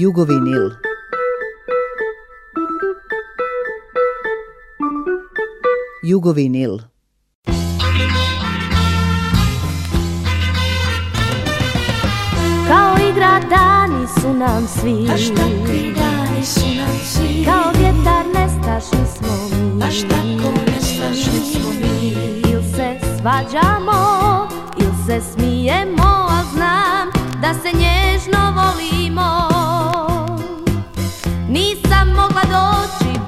Jugovinil. Jugovinil. Kao igra dani su nam svi A šta su nam Kao vjetar nestašni smo mi A šta ko nestašni smo mi Il se svađamo Il se smijemo A znam da se nježno volimo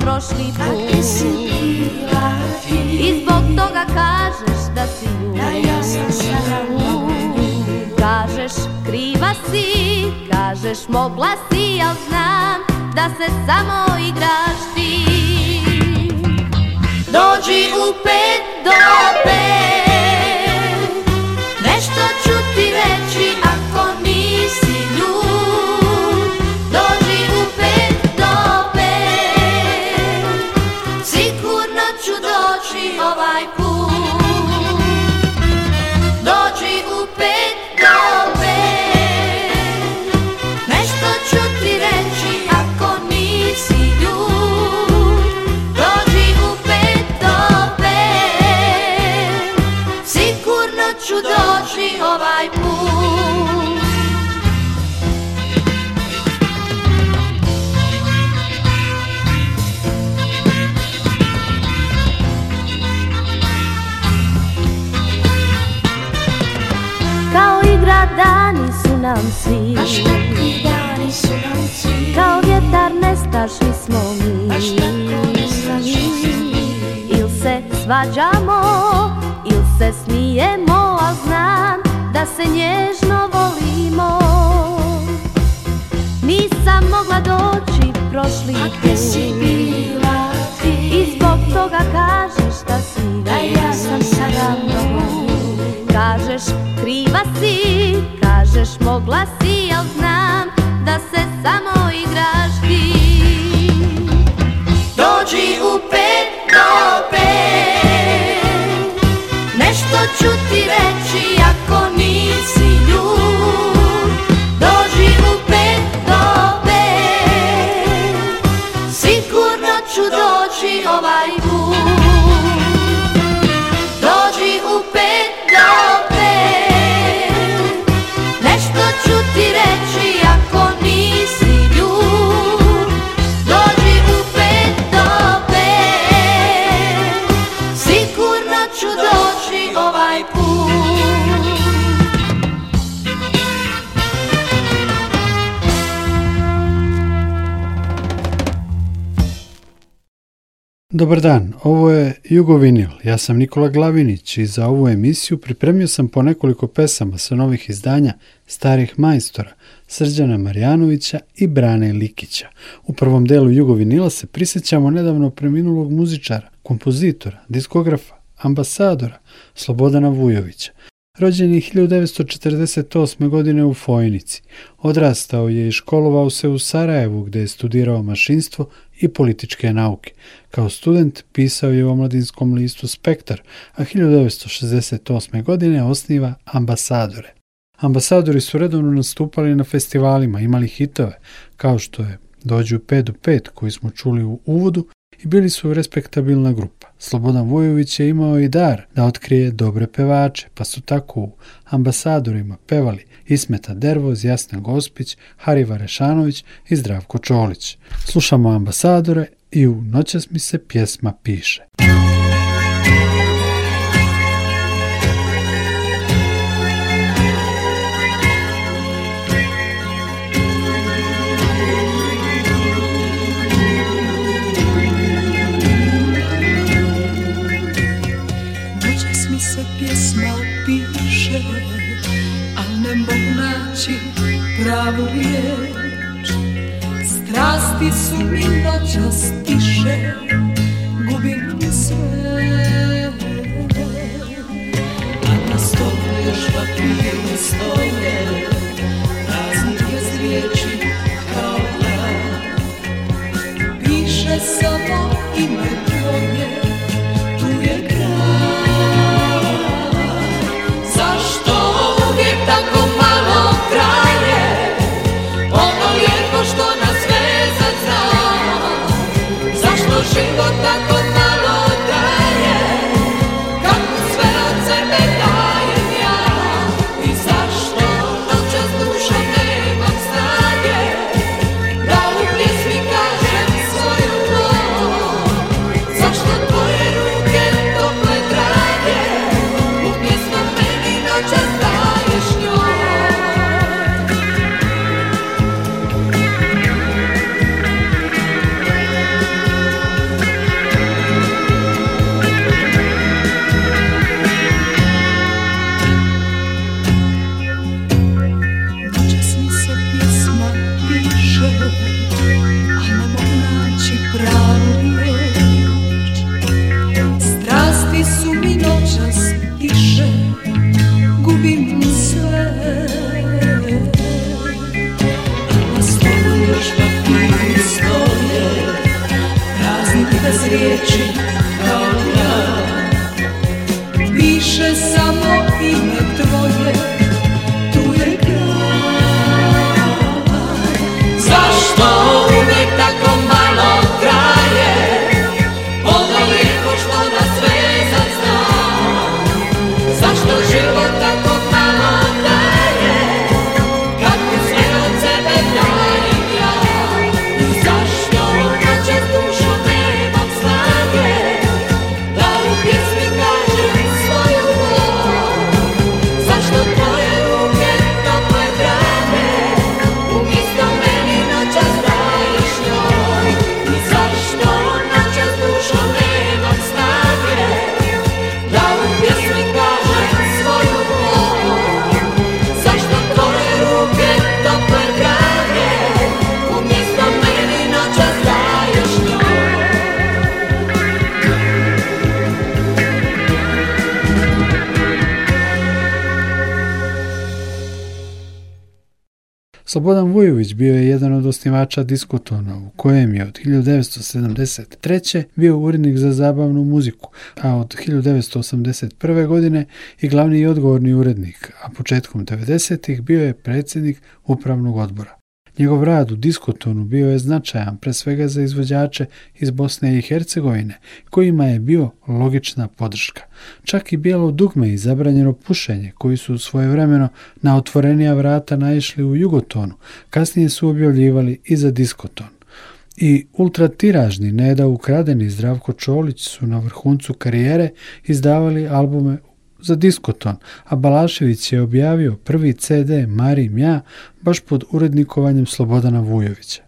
prošli put si bila I zbog toga kažeš da si ljubi Da ja sam Kažeš kriva si Kažeš mogla si Al znam da se samo igraš ti Dođi u pet do pet Raja Dobar dan, ovo je Jugovinil, ja sam Nikola Glavinić i za ovu emisiju pripremio sam po nekoliko pesama sa novih izdanja starih majstora Srđana Marjanovića i Brane Likića. U prvom delu Jugovinila se prisjećamo nedavno preminulog muzičara, kompozitora, diskografa, ambasadora Slobodana Vujovića. Rođen je 1948. godine u Fojnici. Odrastao je i školovao se u Sarajevu gdje je studirao mašinstvo i političke nauke. Kao student pisao je u omladinskom listu Spektar, a 1968. godine osniva ambasadore. Ambasadori su redovno nastupali na festivalima, imali hitove, kao što je Dođu 5 do 5 koji smo čuli u uvodu i bili su respektabilna grupa. Slobodan Vojović je imao i dar da otkrije dobre pevače, pa su tako u ambasadorima pevali Ismeta Dervoz, Jasna Gospić, Hariva Rešanović i Zdravko Čolić. Slušamo ambasadore i u noćas mi se pjesma piše. pravu riječ Strasti su mi čas tiše Gubim mi sve A na stolu još ne stoje Razni je riječi Slobodan Vujović bio je jedan od osnivača diskotona u kojem je od 1973. bio urednik za zabavnu muziku, a od 1981. godine i glavni i odgovorni urednik, a početkom 90. bio je predsjednik upravnog odbora. Njegov rad u diskotonu bio je značajan pre svega za izvođače iz Bosne i Hercegovine, kojima je bio logična podrška. Čak i bijelo dugme i zabranjeno pušenje, koji su svojevremeno na otvorenija vrata naišli u jugotonu, kasnije su objavljivali i za diskoton. I ultratiražni Neda Ukradeni Zdravko Čolić su na vrhuncu karijere izdavali albume za diskoton, a Balašević je objavio prvi CD Mari ja baš pod urednikovanjem Slobodana Vujovića.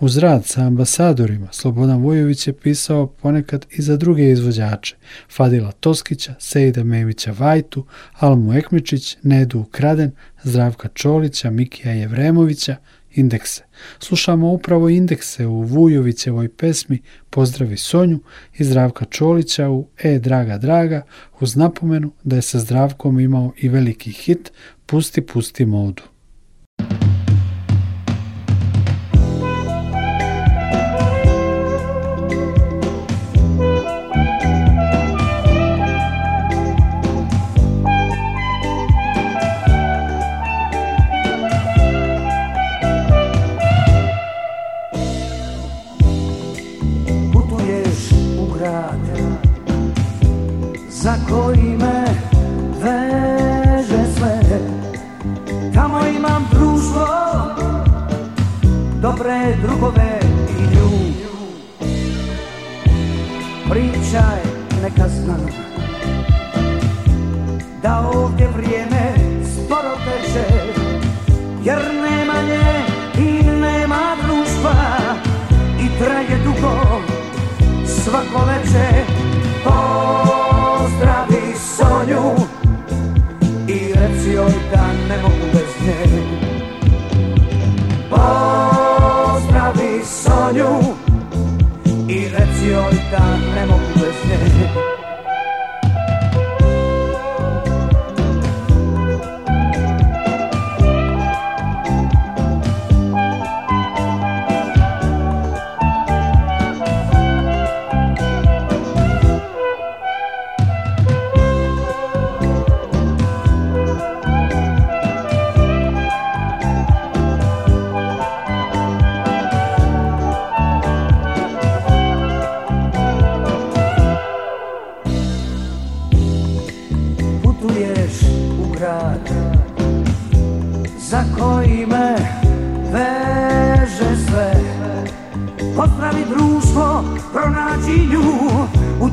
Uz rad sa ambasadorima Slobodan Vujović je pisao ponekad i za druge izvođače, Fadila Toskića, Sejda Memića Vajtu, Almu Ekmičić, Nedu Ukraden, Zdravka Čolića, Mikija Jevremovića, indekse. Slušamo upravo indekse u Vujovićevoj pesmi Pozdravi Sonju i Zdravka Čolića u E draga draga uz napomenu da je sa Zdravkom imao i veliki hit Pusti pusti modu.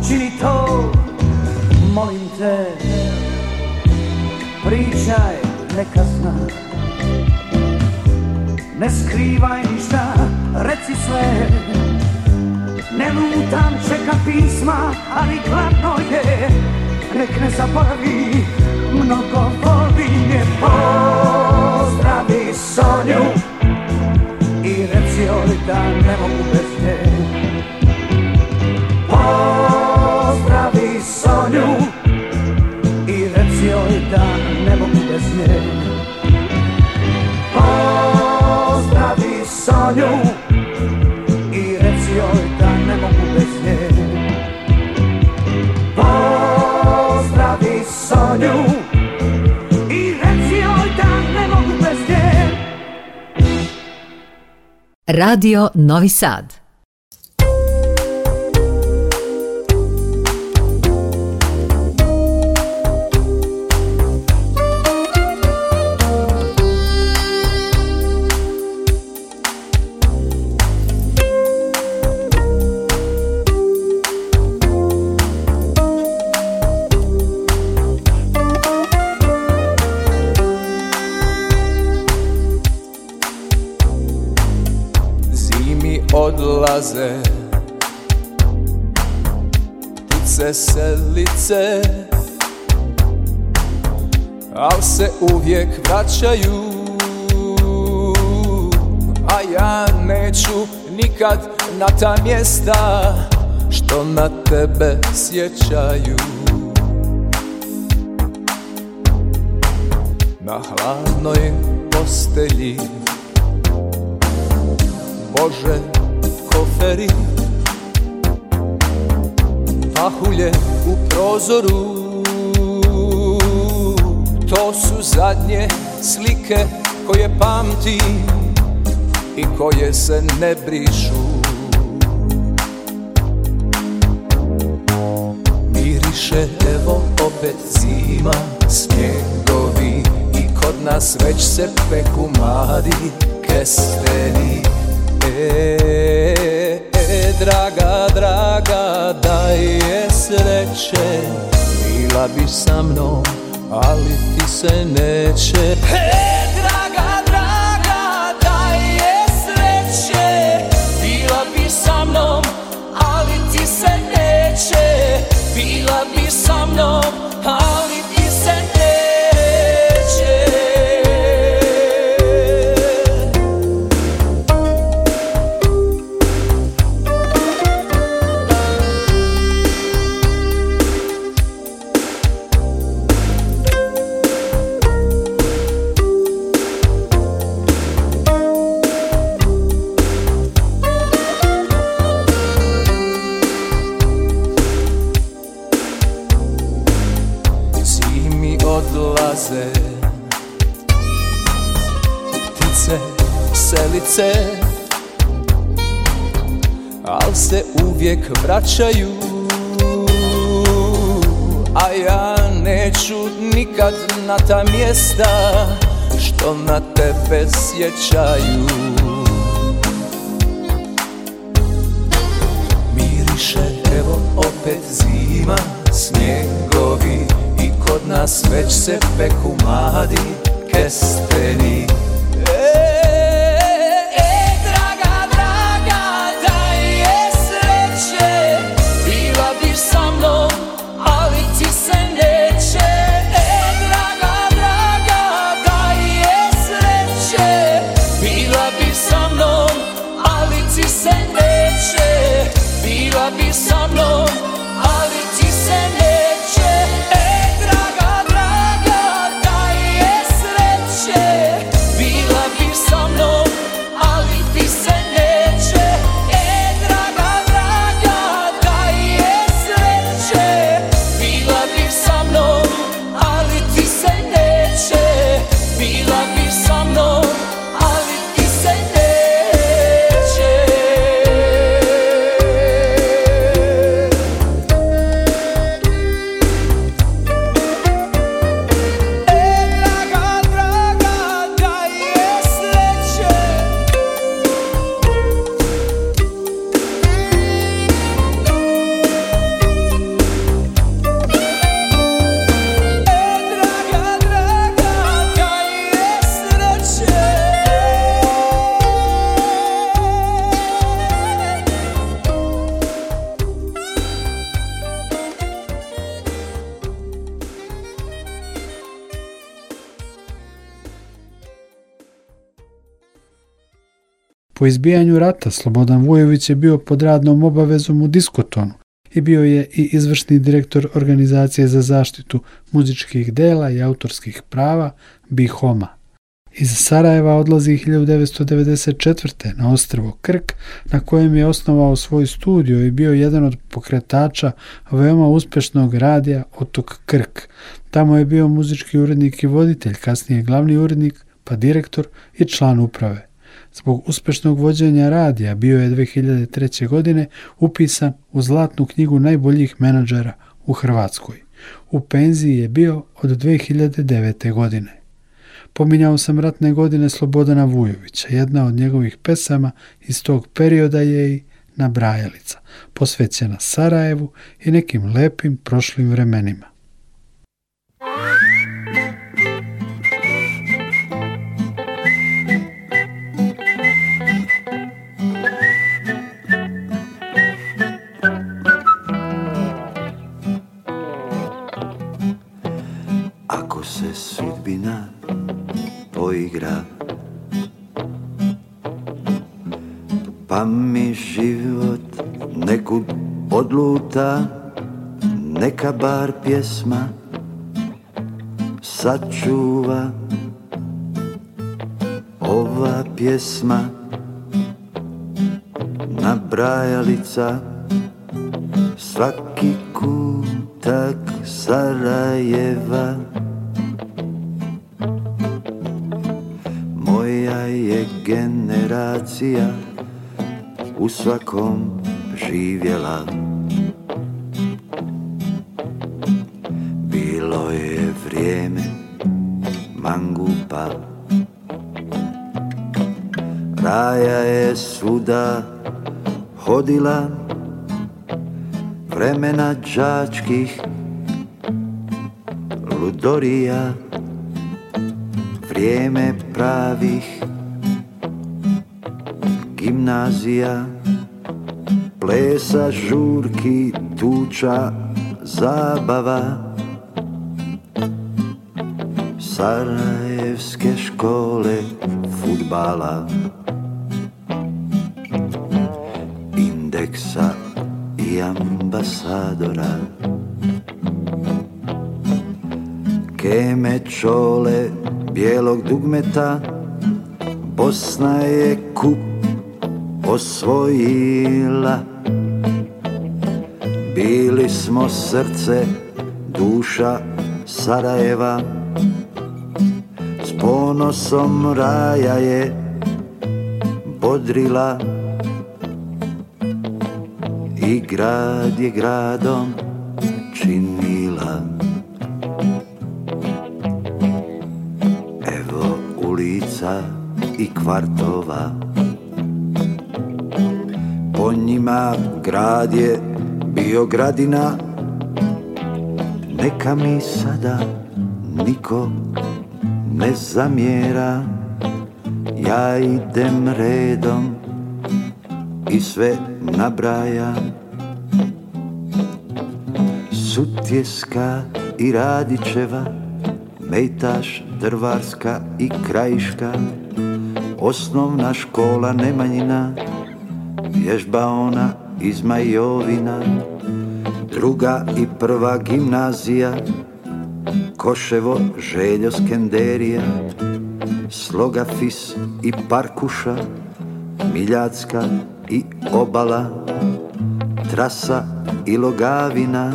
čini to, molim te, pričaj, neka zna. Ne skrivaj ništa, reci sve, ne lutam, čekam pisma, ali glavno je, nek ne zaboravi, mnogo voli je. Pozdravi Sonju i reci joj da ne mogu bez ide Pozdravi pa Sonju i reci joj da ne mogu bez nje Pozdravi pa Sonju i reci joj da ne mogu bez Radio Novi Sad prolaze se lice Al se uvijek vraćaju A ja neću nikad na ta mjesta Što na tebe sjećaju Na hladnoj postelji Bože peri Pahulje u prozoru To su zadnje slike koje pamti I koje se ne brišu Miriše evo opet zima Snjegovi i kod nas već se peku mladi Kesteni E draga, draga, daj je sreće Bila bi sa mnom, ali ti se neće Hej! odlaze Ptice, selice Al se uvijek vraćaju A ja neću nikad na ta mjesta Što na tebe sjećaju Miriše evo opet zima snjegovi nas već se peku mladi kesteni izbijanju rata Slobodan Vujović je bio pod radnom obavezom u Diskotonu i bio je i izvršni direktor Organizacije za zaštitu muzičkih dela i autorskih prava Bihoma. Iz Sarajeva odlazi 1994. na ostrvo Krk, na kojem je osnovao svoj studio i bio jedan od pokretača veoma uspešnog radija Otok Krk. Tamo je bio muzički urednik i voditelj, kasnije glavni urednik, pa direktor i član uprave. Zbog uspešnog vođenja radija bio je 2003. godine upisan u zlatnu knjigu najboljih menadžera u Hrvatskoj. U penziji je bio od 2009. godine. Pominjao sam ratne godine Slobodana Vujovića. Jedna od njegovih pesama iz tog perioda je i Nabrajalica, posvećena Sarajevu i nekim lepim prošlim vremenima. sudbina poigra Pa mi život neku odluta Neka bar pjesma sačuva Ova pjesma nabrajalica Svaki kutak Sarajeva generacija u svakom živjela Bilo je vrijeme mangupa Raja je svuda hodila Vremena džačkih ludorija Vrijeme pravih gymnázia, plesa, žúrky, túča, zábava. Sarajevské škole futbala. Indexa i ambasádora. Keme čole, bielok dugmeta, Bosna je kup osvojila Bili smo srce, duša Sarajeva S ponosom raja je bodrila I grad je gradom činila Evo ulica i kvartova po njima grad je bio gradina Neka mi sada niko ne zamjera Ja idem redom i sve nabrajam Sutjeska i Radićeva Mejtaš, Drvarska i Krajiška Osnovna škola Nemanjina vježba ona iz Majovina Druga i prva gimnazija Koševo, Željo, Skenderija Slogafis i Parkuša Miljacka i Obala Trasa i Logavina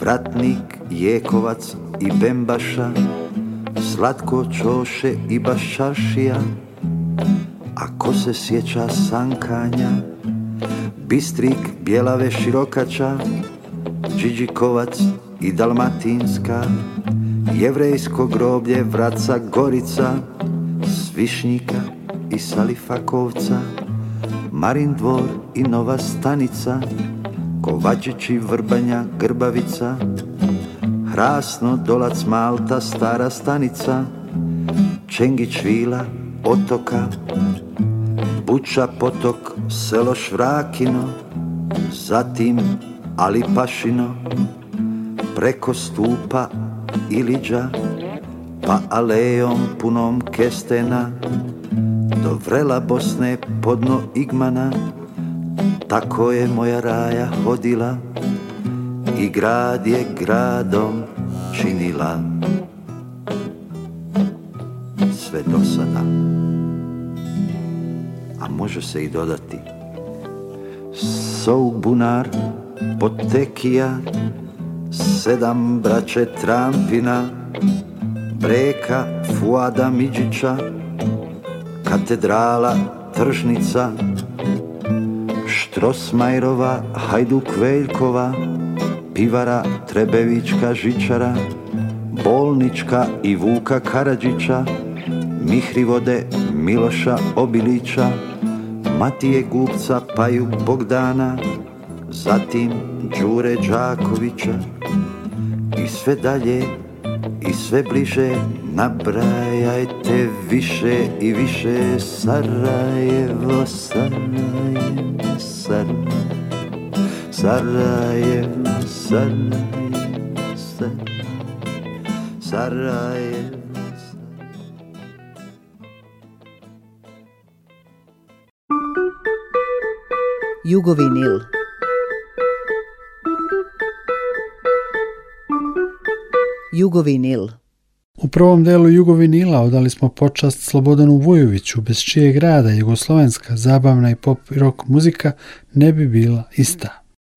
Vratnik, Jekovac i Bembaša Slatko čoše i bašašija Ako se sjeća sankanja Bistrik, Bjelave, Širokača, Điđikovac i Dalmatinska, Jevrejsko groblje, Vraca, Gorica, Svišnjika i Salifakovca, Marin dvor i Nova stanica, Kovačići, Vrbanja, Grbavica, Hrasno, Dolac, Malta, Stara stanica, Čengić, Vila, Otoka, Kuća, potok, selo Švrakino, zatim Alipašino, preko stupa Iliđa, pa alejom punom kestena, do vrela Bosne podno Igmana, tako je moja raja hodila i grad je gradom činila sve do sada a može se i dodati. Sou bunar, potekija, sedam braće Trampina, breka Fuada Miđića katedrala Tržnica, Štrosmajrova, Hajduk Veljkova, Pivara Trebevićka Žičara, Bolnička i Vuka Karadžića, Mihrivode Miloša Obilića, Matije Gupca, Paju Bogdana, zatim Đure Đakovića i sve dalje i sve bliže nabrajajte više i više Sarajevo, Sarajevo, Sarajevo, Sarajevo, Sarajevo. Sarajevo. Jugovinil. Jugovinil. U prvom delu Jugovinila odali smo počast Slobodanu Vujoviću, bez čijeg rada jugoslovenska zabavna i pop i rock muzika ne bi bila ista.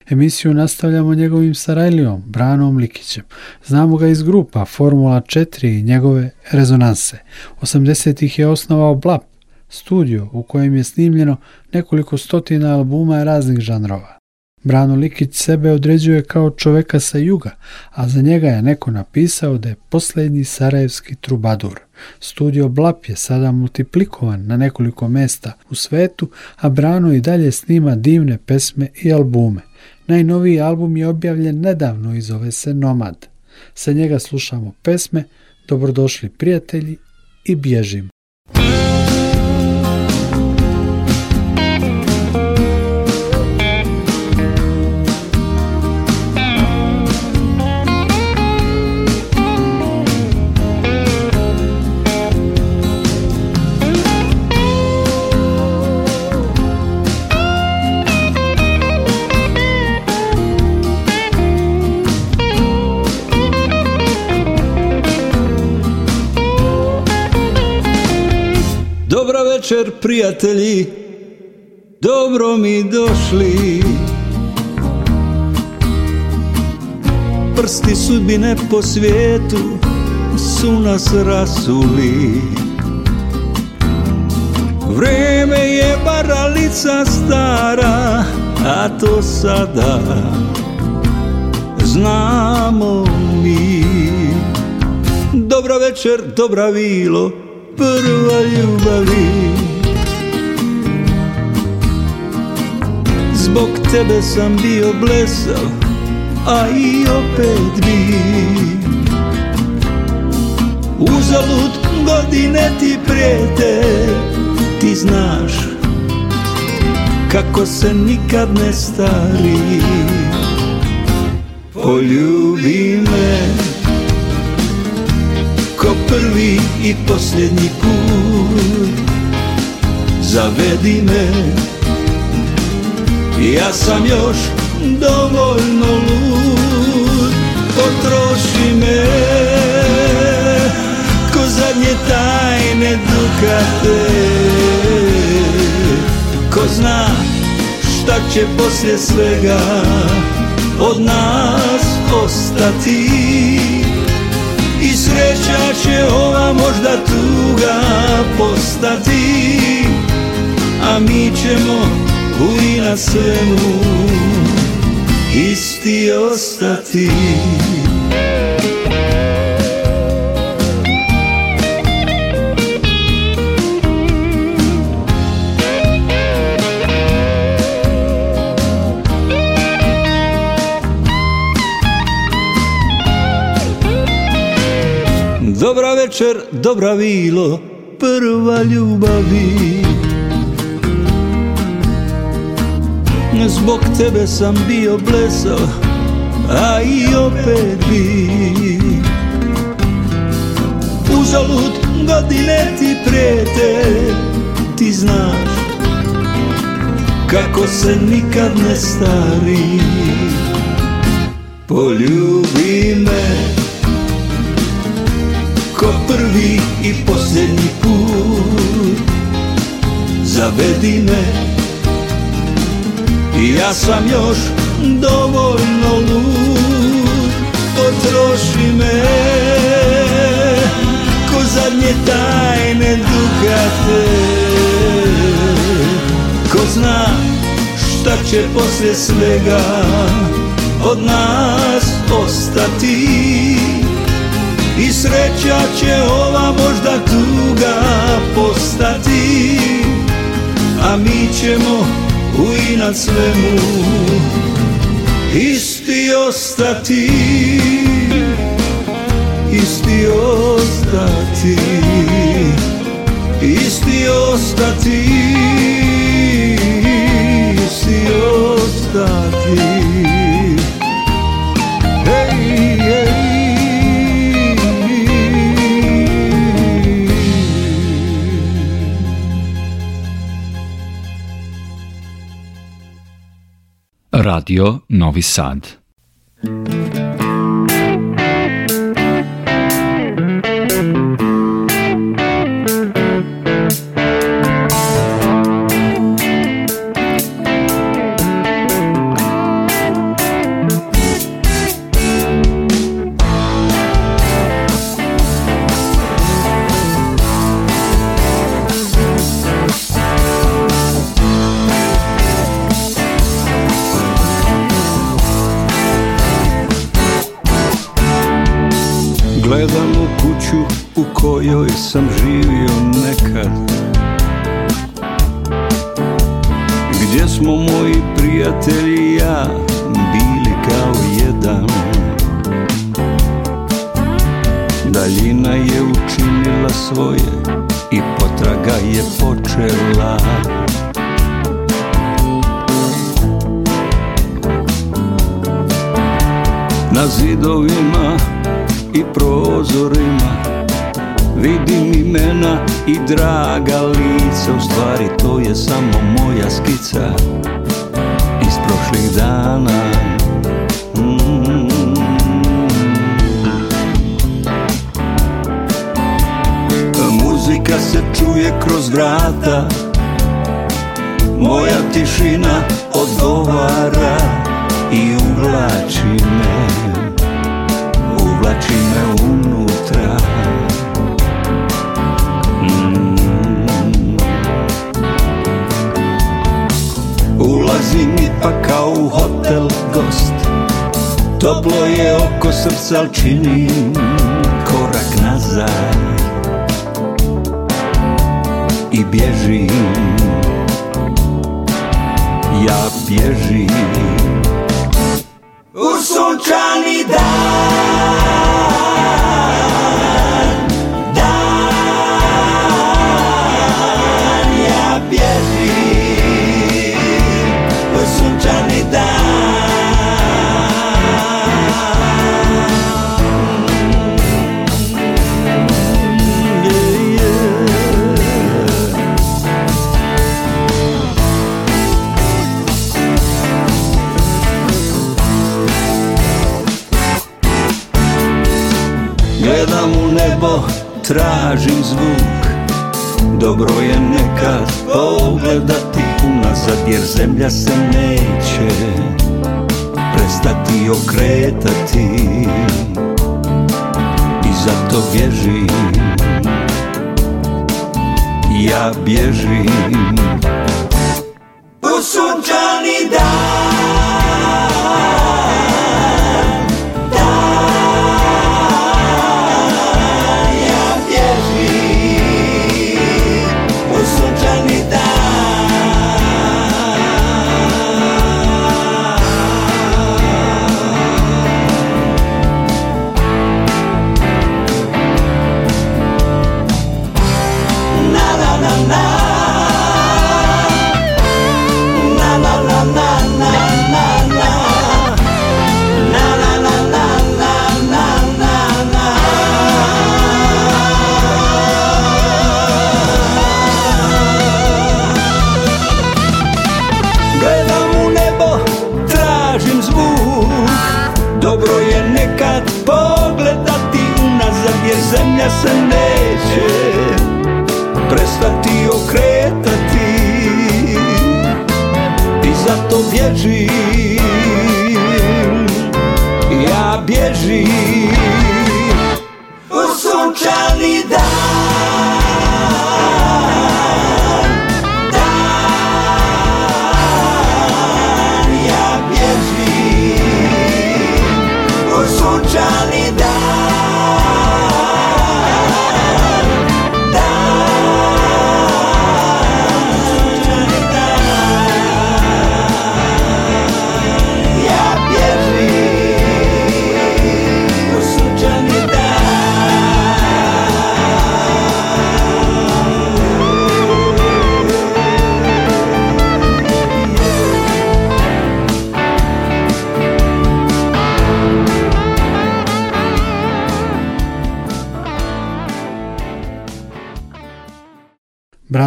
Emisiju nastavljamo njegovim sarajlijom, Branom Likićem. Znamo ga iz grupa Formula 4 i njegove rezonanse. 80-ih je osnovao Blap, studio u kojem je snimljeno nekoliko stotina albuma raznih žanrova. Brano Likić sebe određuje kao čoveka sa juga, a za njega je neko napisao da je posljednji sarajevski trubadur. Studio Blap je sada multiplikovan na nekoliko mesta u svetu, a Brano i dalje snima divne pesme i albume. Najnoviji album je objavljen nedavno i zove se Nomad. Sa njega slušamo pesme Dobrodošli prijatelji i bježimo. večer prijatelji, dobro mi došli Prsti sudbine po svijetu su nas rasuli Vreme je baralica stara, a to sada znamo mi Dobra večer, dobra vilo, prva ljubavi Zbog tebe sam bio blesav, a i opet bi Uzalud godine ti prijete, ti znaš Kako se nikad ne stari Poljubi me Ko prvi i posljednji put Zavedi me Ja sam još dovoljno lud Potroši me Ko zadnje tajne dukate Ko zna šta će poslije svega Od nas ostati će ova možda tuga postati A mi ćemo uvijek na svemu isti ostati večer dobra vilo prva ljubavi Zbog tebe sam bio blesao, a i opet bi Uzalud godine ti prete, ti znaš Kako se nikad ne stari Poljubi me ko prvi i posljednji put Zavedi me I ja sam još dovoljno lud Potroši me Ko zadnje tajne dugate Ko zna šta će poslije svega Od nas ostati sreća će ova možda tuga postati A mi ćemo u inat svemu isti ostati Isti ostati Isti ostati Isti ostati Radio Novi Sad. Gdje smo moji prijatelji ja bili kao jedan Daljina je učinila svoje i potraga je počela Na zidovima i prozorima Vidim imena i draga lica U stvari to je samo moja skica Iz prošlih dana mm. Muzika se čuje kroz vrata Moja tišina odgovara I uvlači me Uvlači me umno dolazim ipak kao u hotel gost Toplo je oko srca, ali činim korak nazad I bježim, ja bježim U sunčani dan tražim zvuk Dobro je nekad pogledati unazad jer zemlja se neće prestati okretati I zato bježim, ja bježim U da. dan zemlja se neće prestati okretati i zato bježim, ja bježim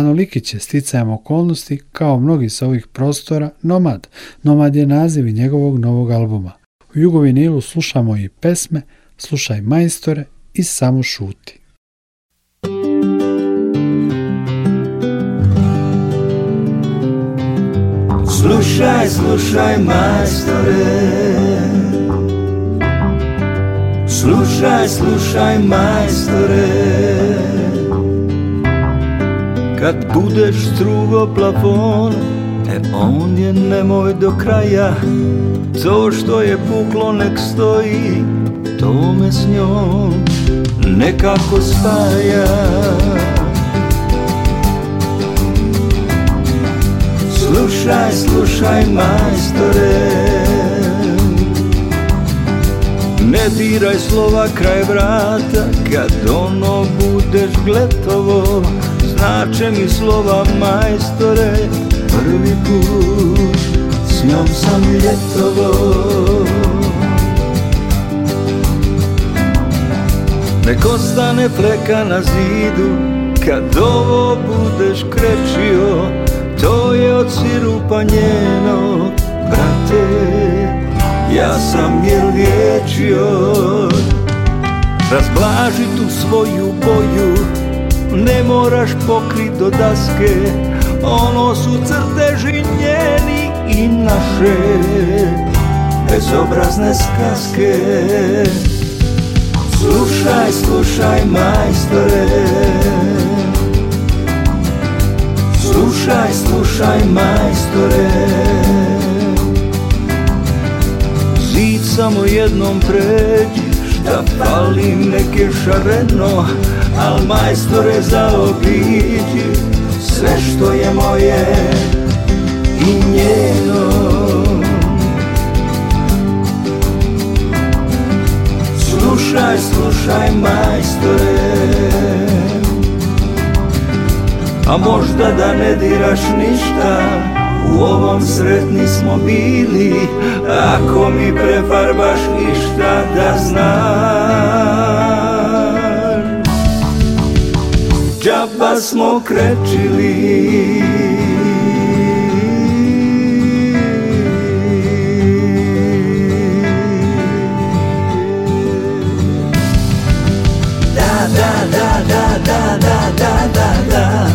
Frano Likić je sticajem okolnosti, kao mnogi sa ovih prostora, nomad. Nomad je naziv njegovog novog albuma. U Jugovinilu slušamo i pesme, slušaj majstore i samo šuti. Slušaj, slušaj majstore Slušaj, slušaj majstore kad budeš strugo plafon E on je nemoj do kraja To što je puklo nek stoji me s njom nekako spaja Slušaj, slušaj majstore Ne diraj slova kraj vrata Kad ono budeš gletovo mi slova majstore Prvi put s njom sam ljetovo Nek ostane fleka na zidu Kad ovo budeš krećio To je od sirupa njeno Brate, ja sam je liječio Razblaži tu svoju boju ne moraš pokrit do daske Ono su crteži njeni i naše Bezobrazne skaske Slušaj, slušaj majstore Slušaj, slušaj majstore Zid samo jednom pređi Šta palim neke šareno Al majstore zaobiđi sve što je moje i njeno Slušaj, slušaj majstore A možda da ne diraš ništa u ovom sretni smo bili Ako mi prefarbaš ništa da znam Pa smo krečili Da, da, da, da, da, da, da, da, da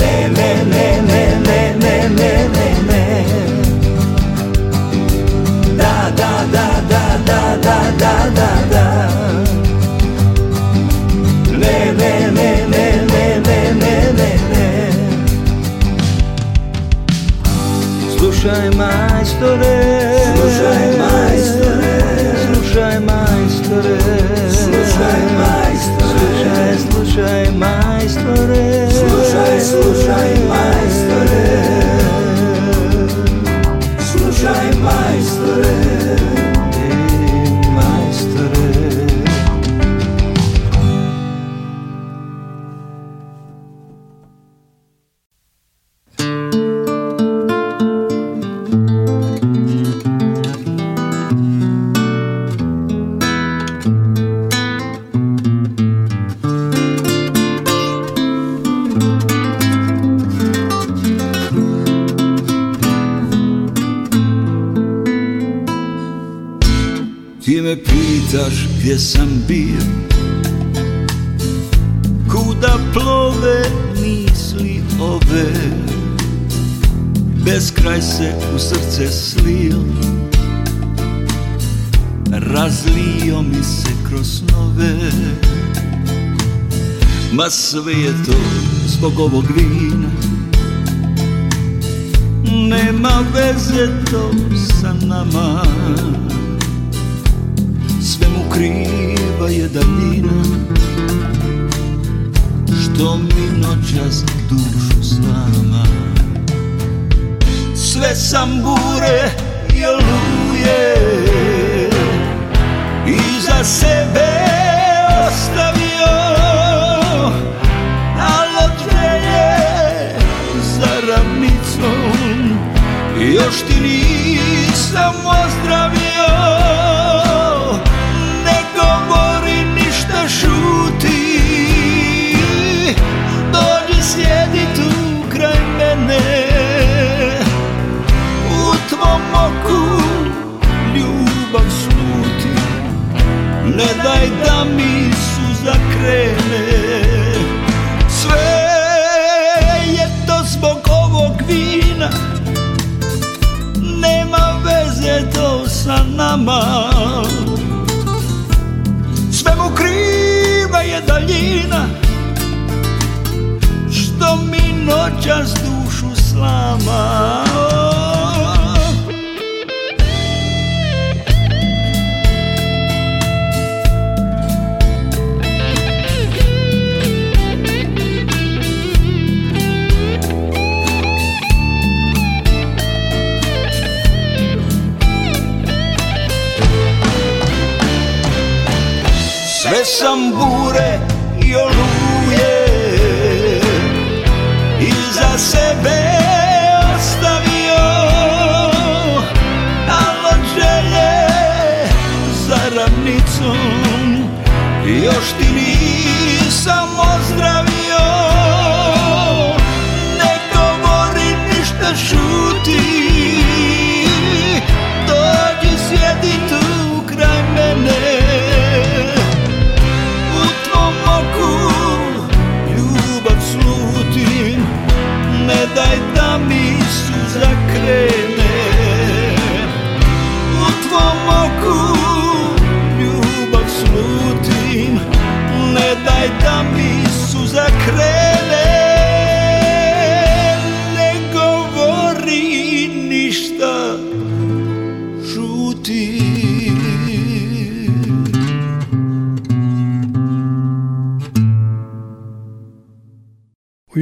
Ne, ne, ne, ne, ne, ne, ne, ne, ne Da, da, da Gogo Green.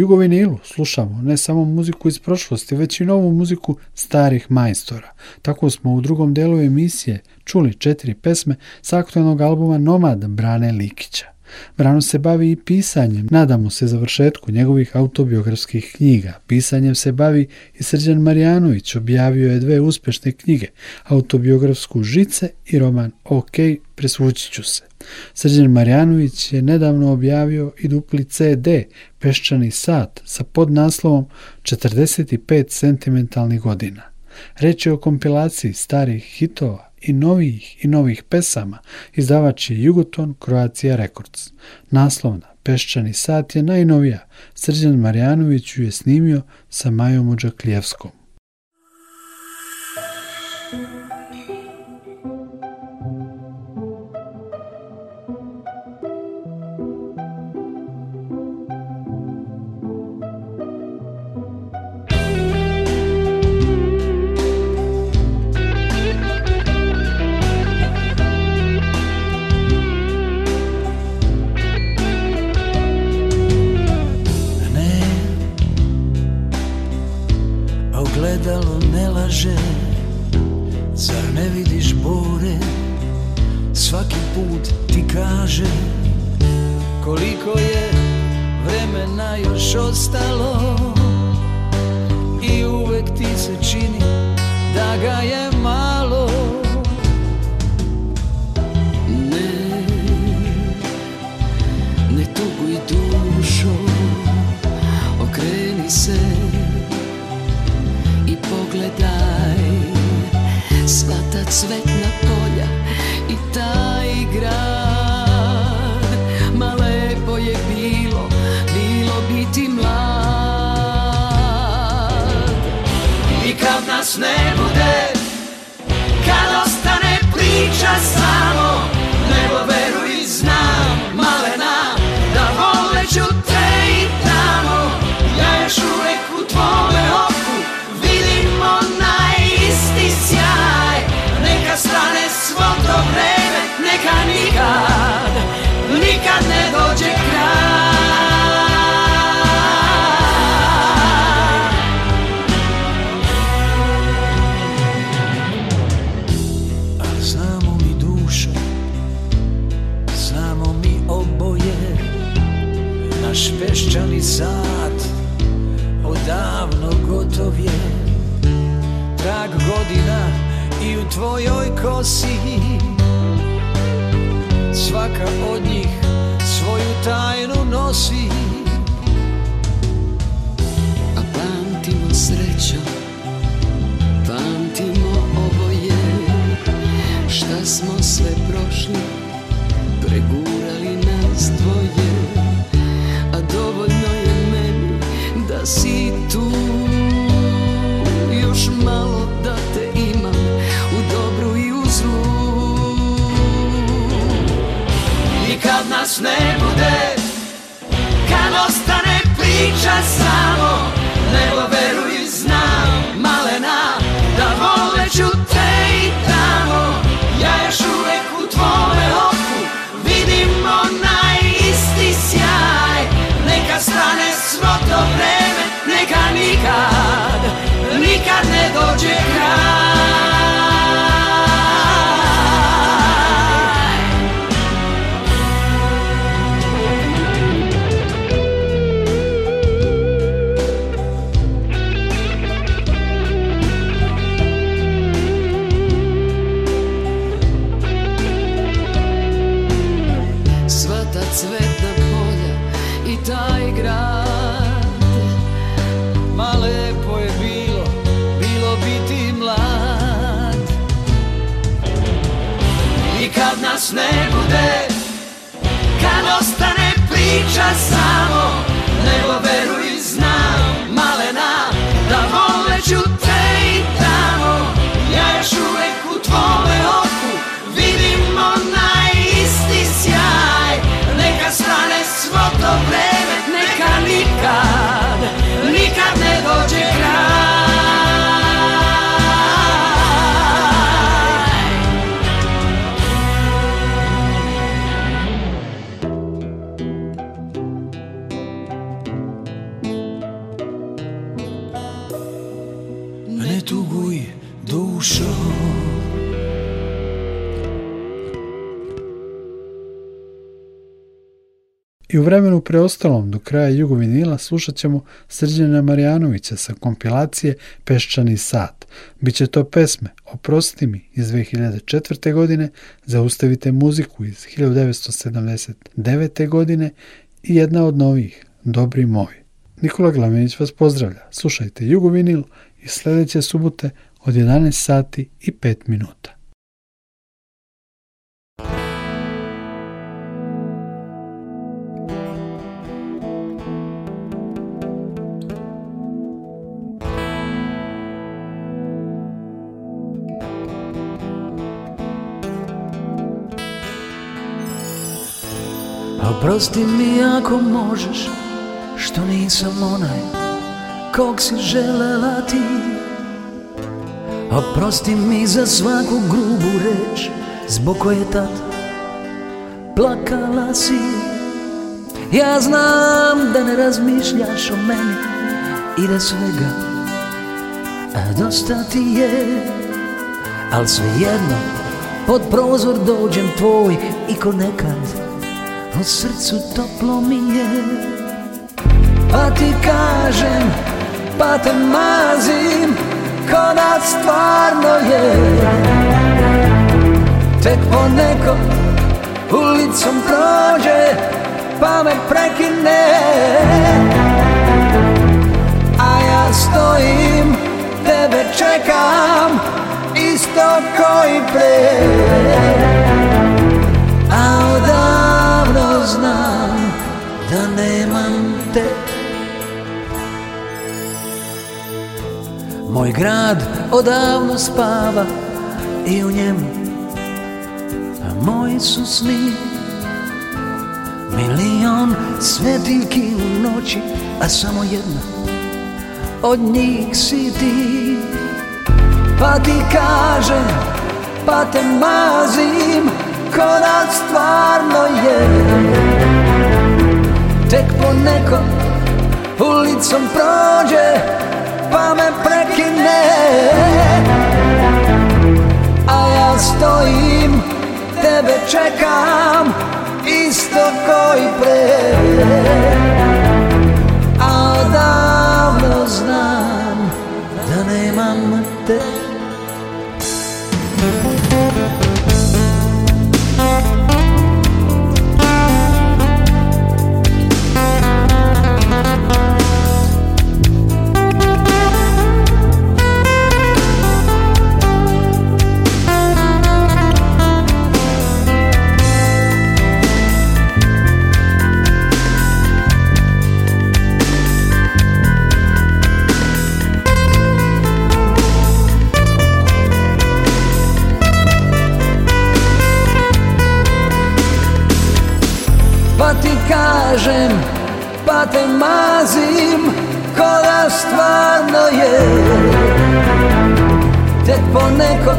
Jugovinilu slušamo ne samo muziku iz prošlosti, već i novu muziku starih majstora. Tako smo u drugom delu emisije čuli četiri pesme sa aktualnog albuma Nomad Brane Likića. Brano se bavi i pisanjem, nadamo se završetku njegovih autobiografskih knjiga. Pisanjem se bavi i Srđan Marijanović, objavio je dve uspešne knjige, autobiografsku Žice i roman OK, presvući ću se. Srđan Marjanović je nedavno objavio i dupli CD Peščani sat sa podnaslovom 45 sentimentalnih godina. Reč je o kompilaciji starih hitova i novih i novih pesama izdavač je Jugoton Croatia Records. Naslovna Peščani sat je najnovija. Srđan Marjanović ju je snimio sa Majom Uđakljevskom. e non ho sì. avanti una sreccia samo Nebo veruj znam malena Da voleću te i tamo Ja još uvijek u tvome oku Vidim onaj isti sjaj Neka stane svo to vreme Neka nikad, nikad ne dođe kraj ya estamos u vremenu preostalom do kraja Jugovinila slušat ćemo Srđana Marjanovića sa kompilacije Peščani sat. Biće to pesme Oprosti mi iz 2004. godine, Zaustavite muziku iz 1979. godine i jedna od novih, Dobri moj. Nikola Glamenić vas pozdravlja. Slušajte Jugovinil i sljedeće subote od 11 sati i 5 minuta. Oprosti mi ako možeš Što nisam onaj Kog si želela ti Oprosti mi za svaku grubu reč Zbog koje tad Plakala si Ja znam da ne razmišljaš o meni I da svega Dosta ti je Al svejedno Pod prozor dođem tvoj I ko nekad u srcu toplo mi je Pa ti kažem, pa te mazim Ko da stvarno je Tek poneko ulicom prođe Pa me prekine A ja stojim, tebe čekam Isto koji pre znam da nemam te Moj grad odavno spava i u njemu A moji su sni Milion svetiljki u noći A samo jedna od njih si ti Pa ti kažem, pa te mazim konac stvarno je Tek nekom ulicom prođe pa me prekine A ja stojim, tebe čekam isto koji pre A odavno znam da nemam te stvarno je Tek ponekod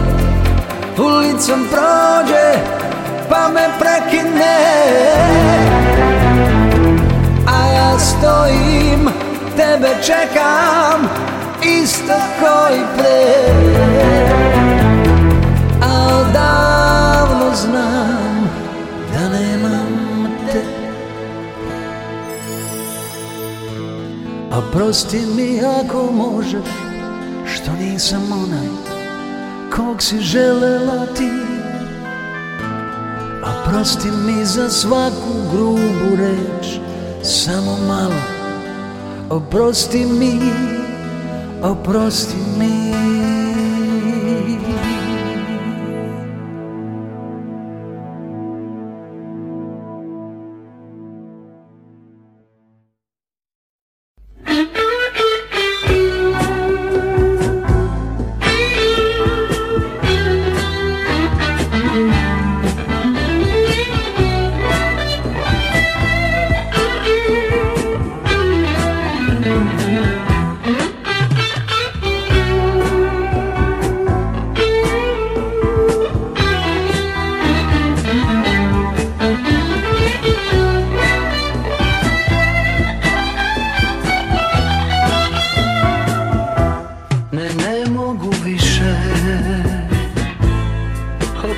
ulicom prođe pa me prekine A ja stojim, tebe čekam isto ko i pre A odavno znam da nema Oprosti pa prosti mi ako može Što nisam onaj Kog si želela ti A prosti mi za svaku grubu reč Samo malo Oprosti mi Oprosti mi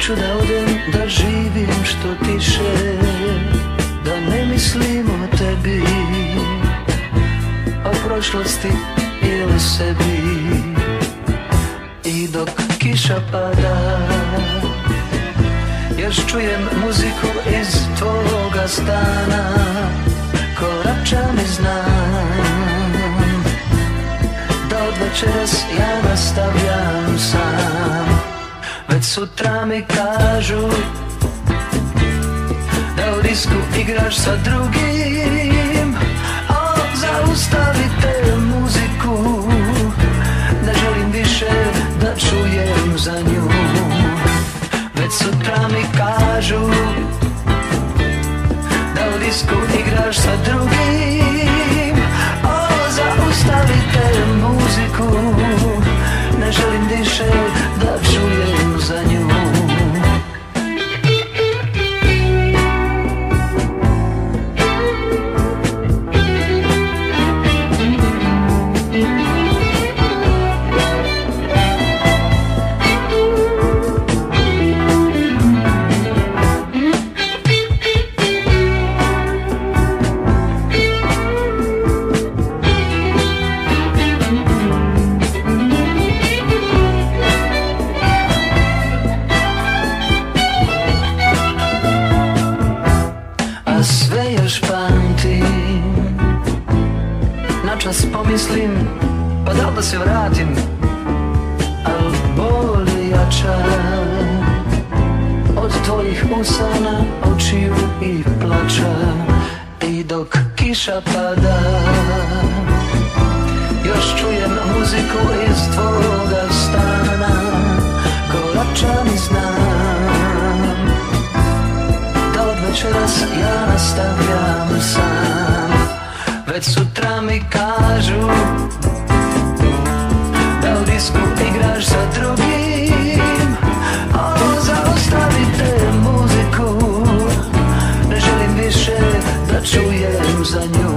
ću da odem, da živim što tiše Da ne mislim o tebi O prošlosti i o sebi I dok kiša pada Još čujem muziku iz tvoga stana mi znam Da od večeras ja nastavljam sam kad sutra mi kažu Da u disku igraš sa drugim O, zaustavite muziku Ne želim više da čujem za nju Već sutra mi kažu Da u disku igraš sa drugim Pa da li da se vratim, al boli jača Od tvojih usana, očiju i plača I dok kiša pada Još čujem muziku iz tvoga stana Korača mi znam Da od večeras ja nastavljam sam Već sutra mi kažu blízku, igráš za drugým, ale zaostaviť tę muzyku, neželim više da čujem za nju.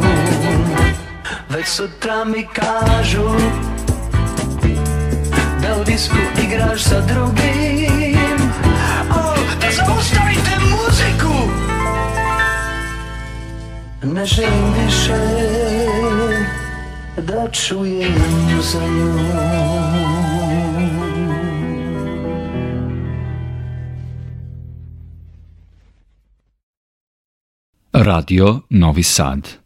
sutra mi kažu, da u disku igraš sa drugim, o, da zaostavite muziku, ne želim više da čujem za njom. Radio Novi Sad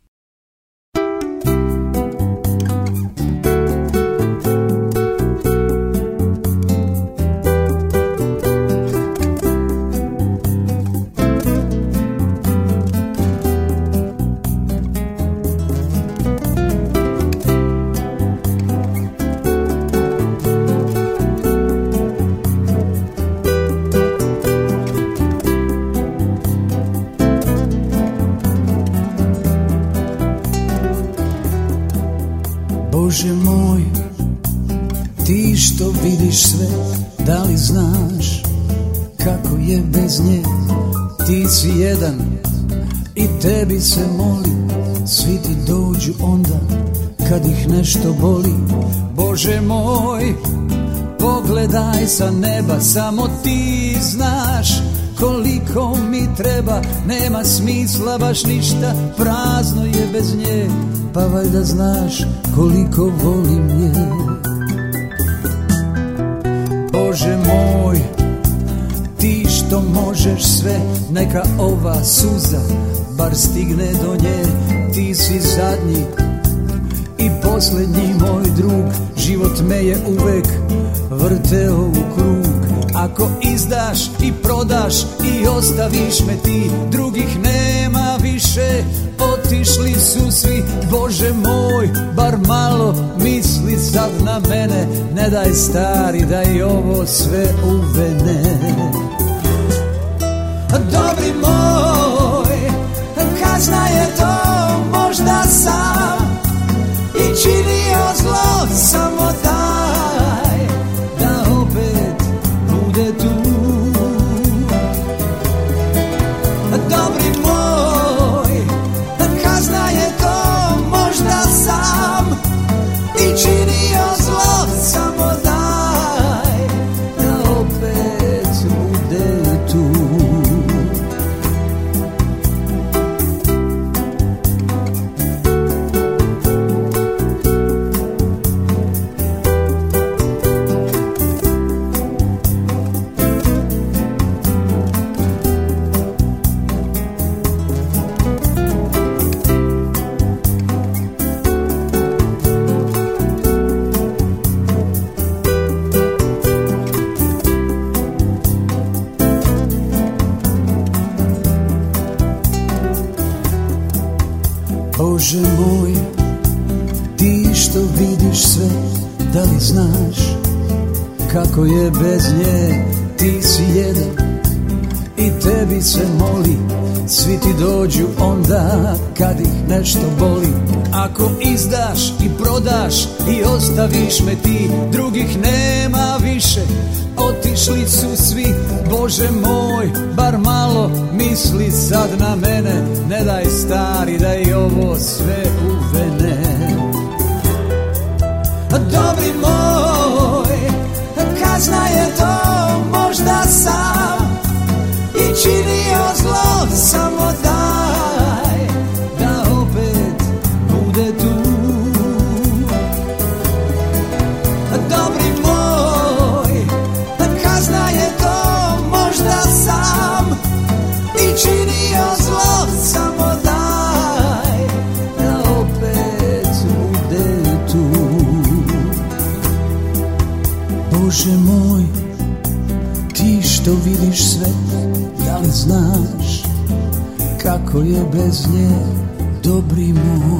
Ti što vidiš sve, da li znaš kako je bez nje? Ti si jedan i tebi se moli, svi ti dođu onda kad ih nešto boli. Bože moj, pogledaj sa neba, samo ti znaš koliko mi treba Nema smisla baš ništa, prazno je bez nje Pa valjda znaš koliko volim je Bože moj Ti što možeš sve Neka ova suza Bar stigne do nje Ti si zadnji I posljednji moj drug Život me je uvek Vrteo u krug Ako izdaš i prodaš I ostaviš me ti Drugih nema više otišli su svi Bože moj, bar malo misli sad na mene Ne daj stari da i ovo sve uvene Dobri moj, kazna je to možda sam I činio zlo sam Koje je bez nje, ti si jedan i tebi se moli Svi ti dođu onda kad ih nešto boli Ako izdaš i prodaš i ostaviš me ti Drugih nema više, otišli su svi Bože moj, bar malo misli sad na mene Ne daj stari da i ovo sve uvene Dobri moj Kazna je to možda sam i činio zlo sam Kako je bez nje, dobri moj